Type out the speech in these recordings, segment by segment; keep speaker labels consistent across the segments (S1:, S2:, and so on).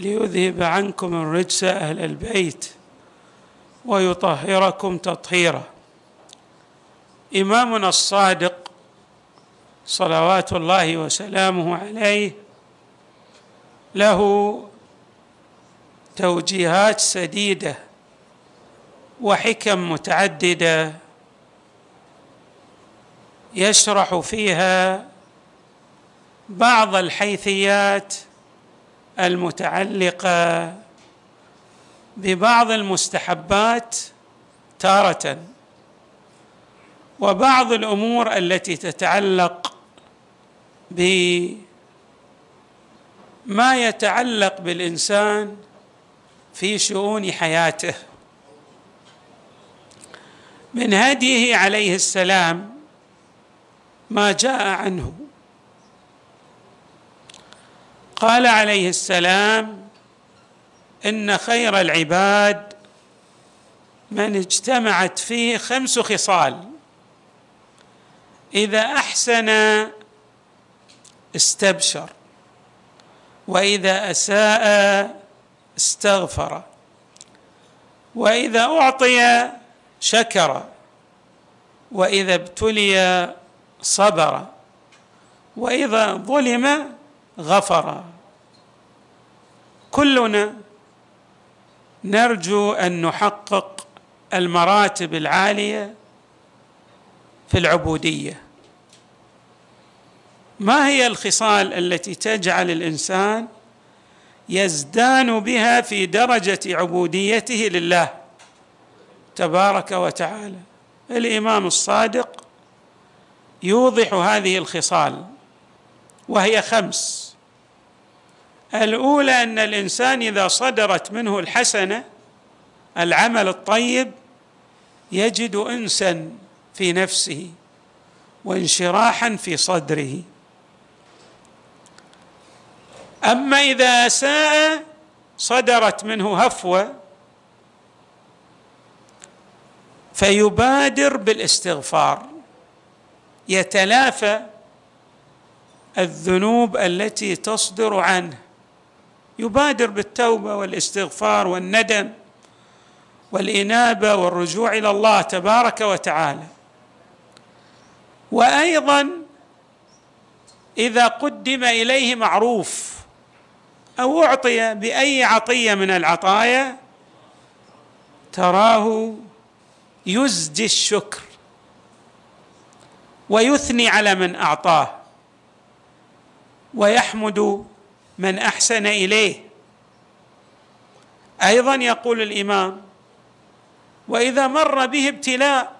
S1: ليذهب عنكم الرجس أهل البيت ويطهركم تطهيرا. إمامنا الصادق صلوات الله وسلامه عليه له توجيهات سديدة وحكم متعددة يشرح فيها بعض الحيثيات المتعلقة ببعض المستحبات تارة وبعض الأمور التي تتعلق بما يتعلق بالإنسان في شؤون حياته. من هديه عليه السلام ما جاء عنه. قال عليه السلام إن خير العباد من اجتمعت فيه خمس خصال. إذا أحسن استبشر وإذا أساء استغفر وإذا أعطي شكر وإذا ابتلي صبر وإذا ظلم غفر. كلنا نرجو أن نحقق المراتب العالية في العبودية. ما هي الخصال التي تجعل الإنسان يزدان بها في درجة عبوديته لله تبارك وتعالى؟ الإمام الصادق يوضح هذه الخصال. وهي خمس. الأولى أن الإنسان إذا صدرت منه الحسنة العمل الطيب يجد انسا في نفسه وانشراحا في صدره. أما إذا اساء صدرت منه هفوة فيبادر بالإستغفار يتلافى الذنوب التي تصدر عنه. يبادر بالتوبة والإستغفار والندم والإنابة والرجوع إلى الله تبارك وتعالى. وأيضا إذا قدم إليه معروف أو أعطي بأي عطية من العطايا تراه يزدي الشكر ويثني على من أعطاه. ويحمد من أحسن إليه. أيضا يقول الإمام وإذا مر به ابتلاء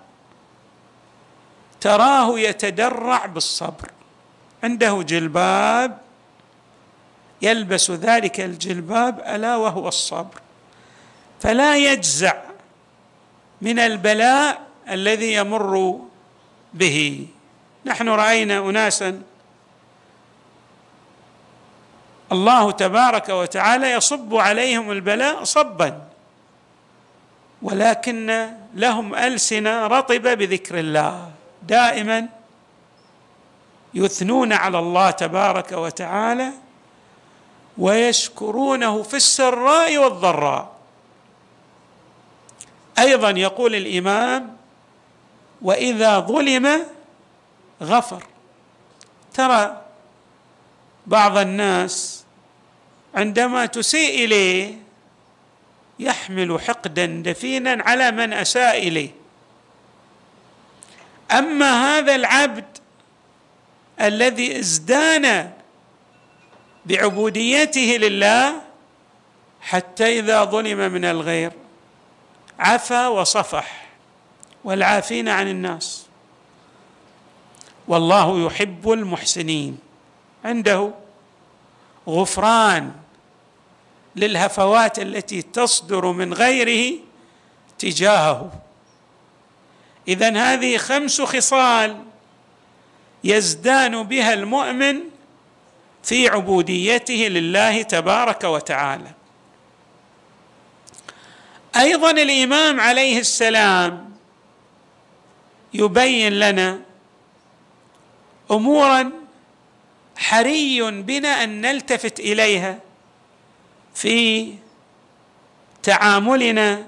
S1: تراه يتدرع بالصبر. عنده جلباب يلبس ذلك الجلباب ألا وهو الصبر. فلا يجزع من البلاء الذي يمر به. نحن رأينا اناسا الله تبارك وتعالى يصب عليهم البلاء صبا. ولكن لهم ألسنة رطبة بذكر الله. دائما يثنون على الله تبارك وتعالى ويشكرونه في السراء والضراء. أيضا يقول الإمام وإذا ظلم غفر. ترى بعض الناس عندما تسيء إليه يحمل حقدا دفينا على من أساء إليه. أما هذا العبد الذي ازدان بعبوديته لله حتى إذا ظلم من الغير عفا وصفح والعافين عن الناس. والله يحب المحسنين. عنده غفران للهفوات التي تصدر من غيره تجاهه. اذا هذه خمس خصال يزدان بها المؤمن في عبوديته لله تبارك وتعالى. أيضا الإمام عليه السلام يبين لنا امورا حري بنا أن نلتفت إليها في تعاملنا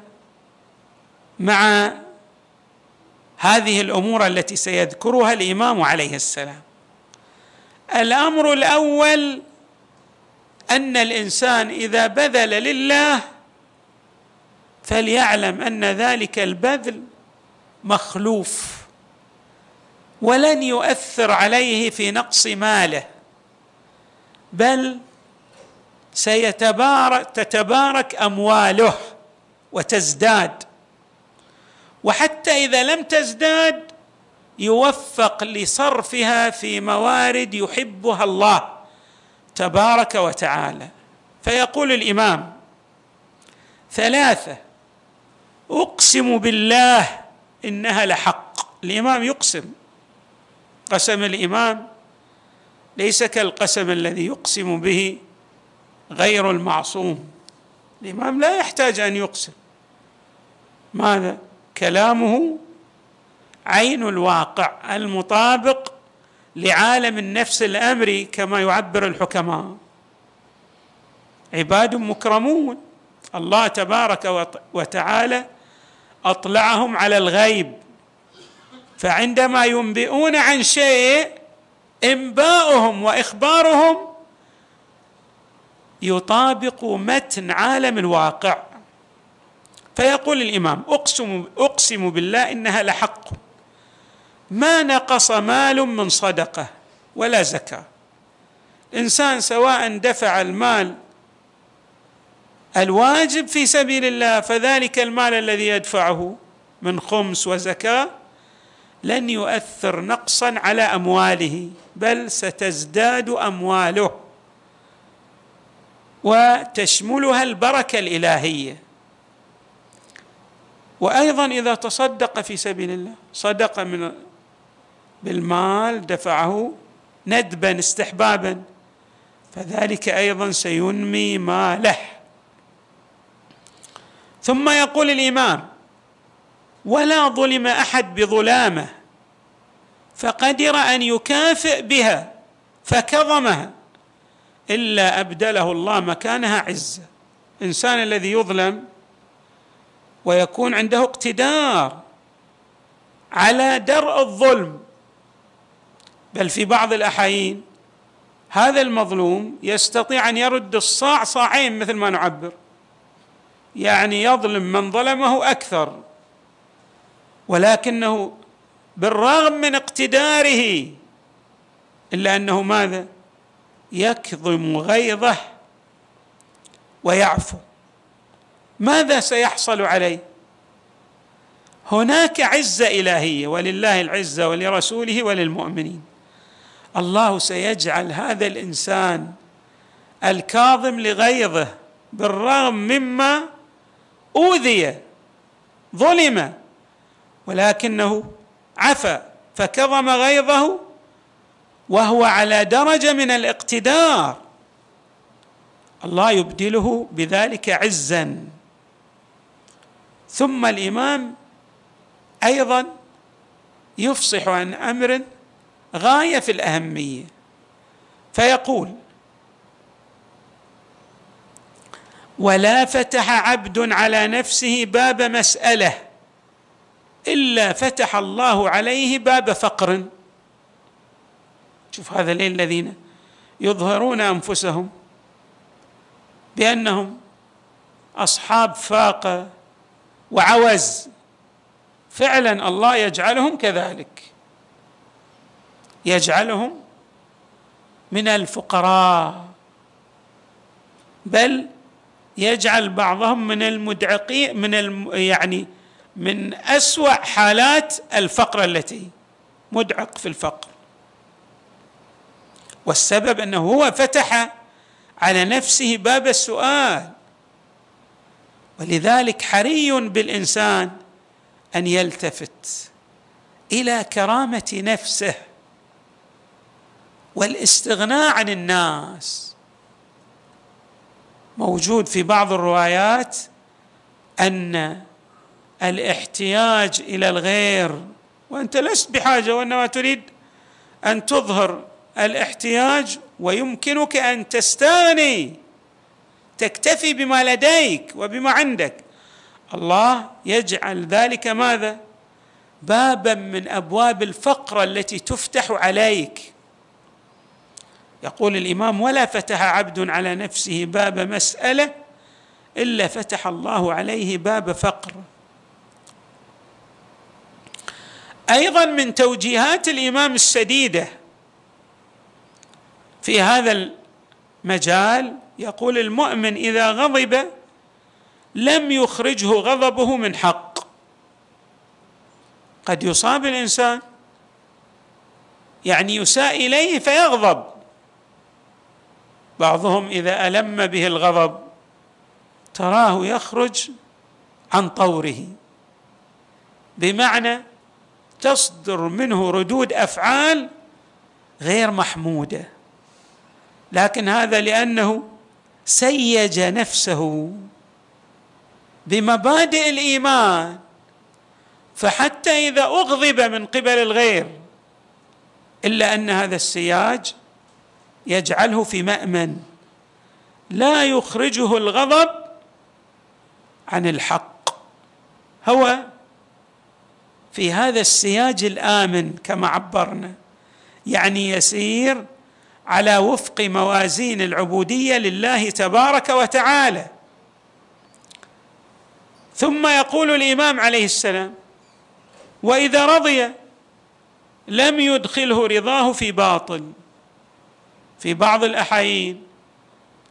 S1: مع هذه الأمور التي سيذكرها الإمام عليه السلام. الأمر الأول أن الإنسان إذا بذل لله فليعلم أن ذلك البذل مخلوف ولن يؤثر عليه في نقص ماله. بل سيتبارك تتبارك أمواله وتزداد. وحتى إذا لم تزداد يوفق لصرفها في موارد يحبها الله تبارك وتعالى. فيقول الإمام ثلاثة أقسم بالله إنها لحق. الإمام يقسم. قسم الإمام ليس كالقسم الذي يقسم به غير المعصوم. الإمام لا يحتاج أن يقسم. ماذا؟ كلامه عين الواقع المطابق لعالم النفس الامري كما يعبر الحكماء. عباد مكرمون. الله تبارك وتعالى أطلعهم على الغيب. فعندما ينبئون عن شيء إنباؤهم وإخبارهم يطابق متن عالم الواقع. فيقول الإمام أقسم أقسم بالله إنها لحق. ما نقص مال من صدقة ولا زكاة. إنسان سواء دفع المال الواجب في سبيل الله فذلك المال الذي يدفعه من خمس وزكاة لن يؤثر نقصا على أمواله بل ستزداد أمواله. وتشملها البركة الإلهية. وأيضا إذا تصدق في سبيل الله صدق من بالمال دفعه ندبا استحبابا. فذلك أيضا سينمي ماله. ثم يقول الإمام ولا ظلم أحد بظلامه فقدر أن يكافئ بها فكظمها إلا أبدله الله مكانها عزه الانسان الذي يظلم ويكون عنده اقتدار على درء الظلم. بل في بعض الأحايين هذا المظلوم يستطيع أن يرد الصاع صاعين مثل ما نعبر يعني يظلم من ظلمه أكثر. ولكنه بالرغم من اقتداره إلا أنه ماذا؟ يكظم غيظه ويعفو. ماذا سيحصل عليه؟ هناك عزة إلهية ولله العزة ولرسوله وللمؤمنين. الله سيجعل هذا الإنسان الكاظم لغيظه بالرغم مما أوذي ظلم ولكنه عفا فكظم غيظه وهو على درجة من الاقتدار. الله يبدله بذلك عزا. ثم الإمام أيضا يفصح عن أمر غاية في الأهمية فيقول ولا فتح عبد على نفسه باب مسألة إلا فتح الله عليه باب فقر. شوف هذا الليل الذين يظهرون أنفسهم بأنهم أصحاب فاقة وعوز. فعلا الله يجعلهم كذلك. يجعلهم من الفقراء. بل يجعل بعضهم من المدعقين من الم يعني من أسوأ حالات الفقر التي مدعق في الفقر. والسبب أنه هو فتح على نفسه باب السؤال. ولذلك حري بالإنسان أن يلتفت إلى كرامة نفسه والاستغناء عن الناس. موجود في بعض الروايات أن الاحتياج إلى الغير وأنت لست بحاجة وإنما تريد أن تظهر الاحتياج ويمكنك أن تستغني تكتفي بما لديك وبما عندك. الله يجعل ذلك ماذا؟ بابا من أبواب الفقر التي تفتح عليك. يقول الإمام ولا فتح عبد على نفسه باب مسألة إلا فتح الله عليه باب فقر. أيضا من توجيهات الإمام السديده في هذا المجال يقول المؤمن إذا غضب لم يخرجه غضبه من حق. قد يصاب الإنسان يعني يساء إليه فيغضب. بعضهم إذا ألم به الغضب تراه يخرج عن طوره. بمعنى تصدر منه ردود أفعال غير محمودة. لكن هذا لأنه سيج نفسه بمبادئ الإيمان. فحتى إذا أغضب من قبل الغير إلا أن هذا السياج يجعله في مأمن. لا يخرجه الغضب عن الحق. هو في هذا السياج الآمن كما عبرنا يعني يسير على وفق موازين العبودية لله تبارك وتعالى. ثم يقول الإمام عليه السلام وإذا رضي لم يدخله رضاه في باطل. في بعض الأحايين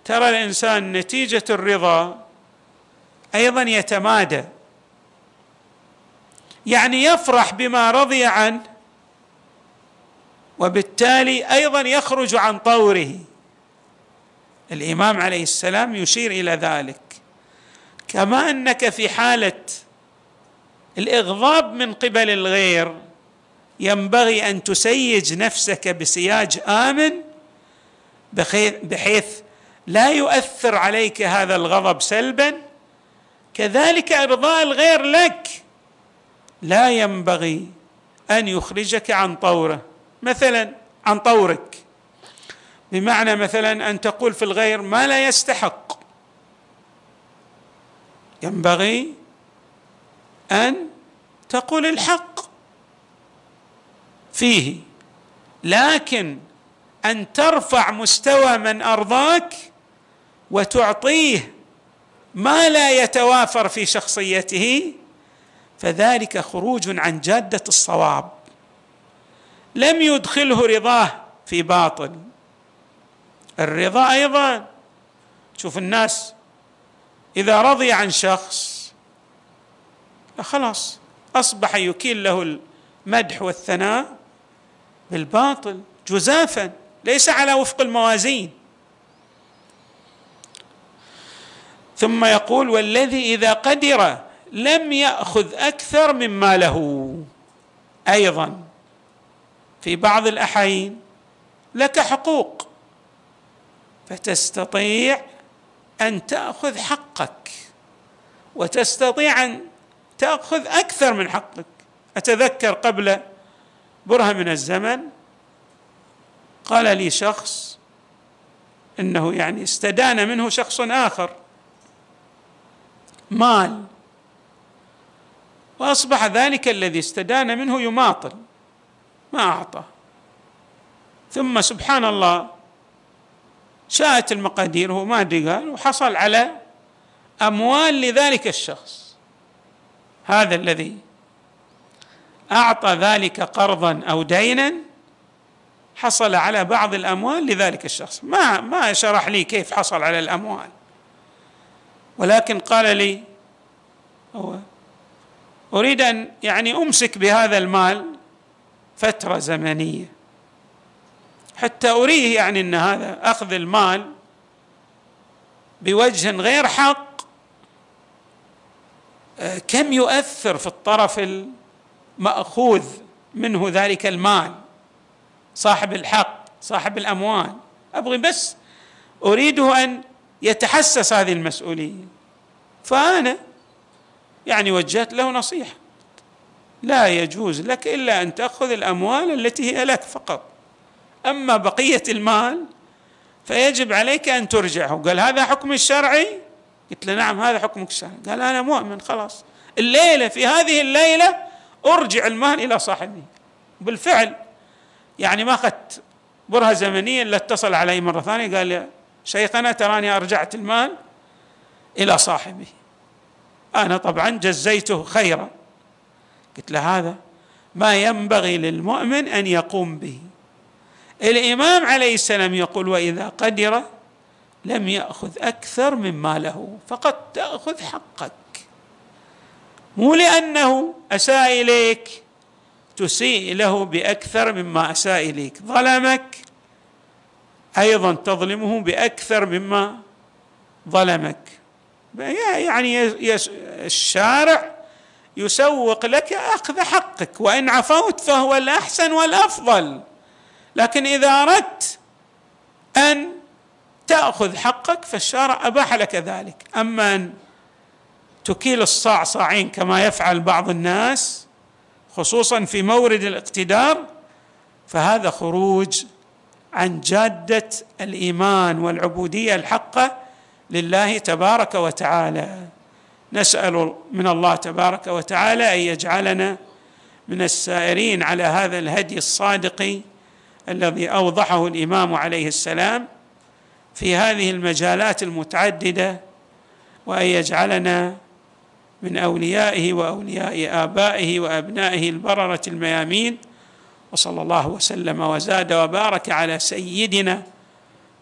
S1: ترى الإنسان نتيجة الرضا أيضا يتمادى. يعني يفرح بما رضي عنه وبالتالي أيضا يخرج عن طوره. الإمام عليه السلام يشير إلى ذلك. كما أنك في حالة الإغضاب من قبل الغير ينبغي أن تسيج نفسك بسياج آمن بحيث لا يؤثر عليك هذا الغضب سلبا. كذلك أرضاء الغير لك. لا ينبغي أن يخرجك عن طوره. مثلا عن طورك. بمعنى مثلا أن تقول في الغير ما لا يستحق. ينبغي أن تقول الحق فيه. لكن أن ترفع مستوى من أرضاك وتعطيه ما لا يتوافر في شخصيته فذلك خروج عن جادة الصواب. لم يدخله رضاه في باطل. الرضا أيضا. شوف الناس إذا رضي عن شخص خلاص أصبح يكيل له المدح والثناء بالباطل جزافا ليس على وفق الموازين. ثم يقول والذي إذا قدر لم يأخذ أكثر مما له. أيضا في بعض الأحايين لك حقوق فتستطيع أن تأخذ حقك وتستطيع أن تأخذ أكثر من حقك. أتذكر قبل برهة من الزمن قال لي شخص إنه يعني استدان منه شخص آخر مال وأصبح ذلك الذي استدان منه يماطل ما أعطى. ثم سبحان الله شاءت المقادير هو ما أدري قال وحصل على أموال لذلك الشخص. هذا الذي أعطى ذلك قرضا أو دينا حصل على بعض الأموال لذلك الشخص. ما ما شرح لي كيف حصل على الأموال. ولكن قال لي هو أريد أن يعني أمسك بهذا المال فترة زمنية. حتى أريه يعني أن هذا أخذ المال بوجه غير حق كم يؤثر في الطرف المأخوذ منه ذلك المال؟ صاحب الحق صاحب الأموال. أبغي بس أريده أن يتحسس هذه المسؤولية. فأنا يعني وجهت له نصيحة. لا يجوز لك إلا أن تأخذ الأموال التي هي لك فقط. أما بقية المال فيجب عليك أن ترجعه. قال هذا حكم الشرعي؟ قلت له نعم هذا حكمك الشرعي. قال أنا مؤمن خلاص. الليلة في هذه الليلة أرجع المال إلى صاحبه بالفعل. يعني ما أخذت برهة زمنية إلا اتصل علي مرة ثانية قال يا شيخنا تراني أرجعت المال إلى صاحبه أنا طبعا جزيته خيرا. قلت له هذا ما ينبغي للمؤمن أن يقوم به. الإمام عليه السلام يقول وإذا قدر لم يأخذ أكثر مما له فقد تأخذ حقك. مو لأنه أساء إليك تسيء له بأكثر مما أساء إليك. ظلمك أيضا تظلمه بأكثر مما ظلمك. يعني الشارع يسوق لك أخذ حقك وإن عفوت فهو الأحسن والأفضل. لكن إذا أردت أن تأخذ حقك فالشارع أباح لك ذلك. أما أن تكيل الصاع صاعين كما يفعل بعض الناس خصوصا في مورد الاقتدار فهذا خروج عن جادة الإيمان والعبودية الحقة لله تبارك وتعالى. نسأل من الله تبارك وتعالى أن يجعلنا من السائرين على هذا الهدي الصادق الذي أوضحه الإمام عليه السلام في هذه المجالات المتعددة وأن يجعلنا من أوليائه وأولياء آبائه وأبنائه البررة الميامين. وصلى الله وسلم وزاد وبارك على سيدنا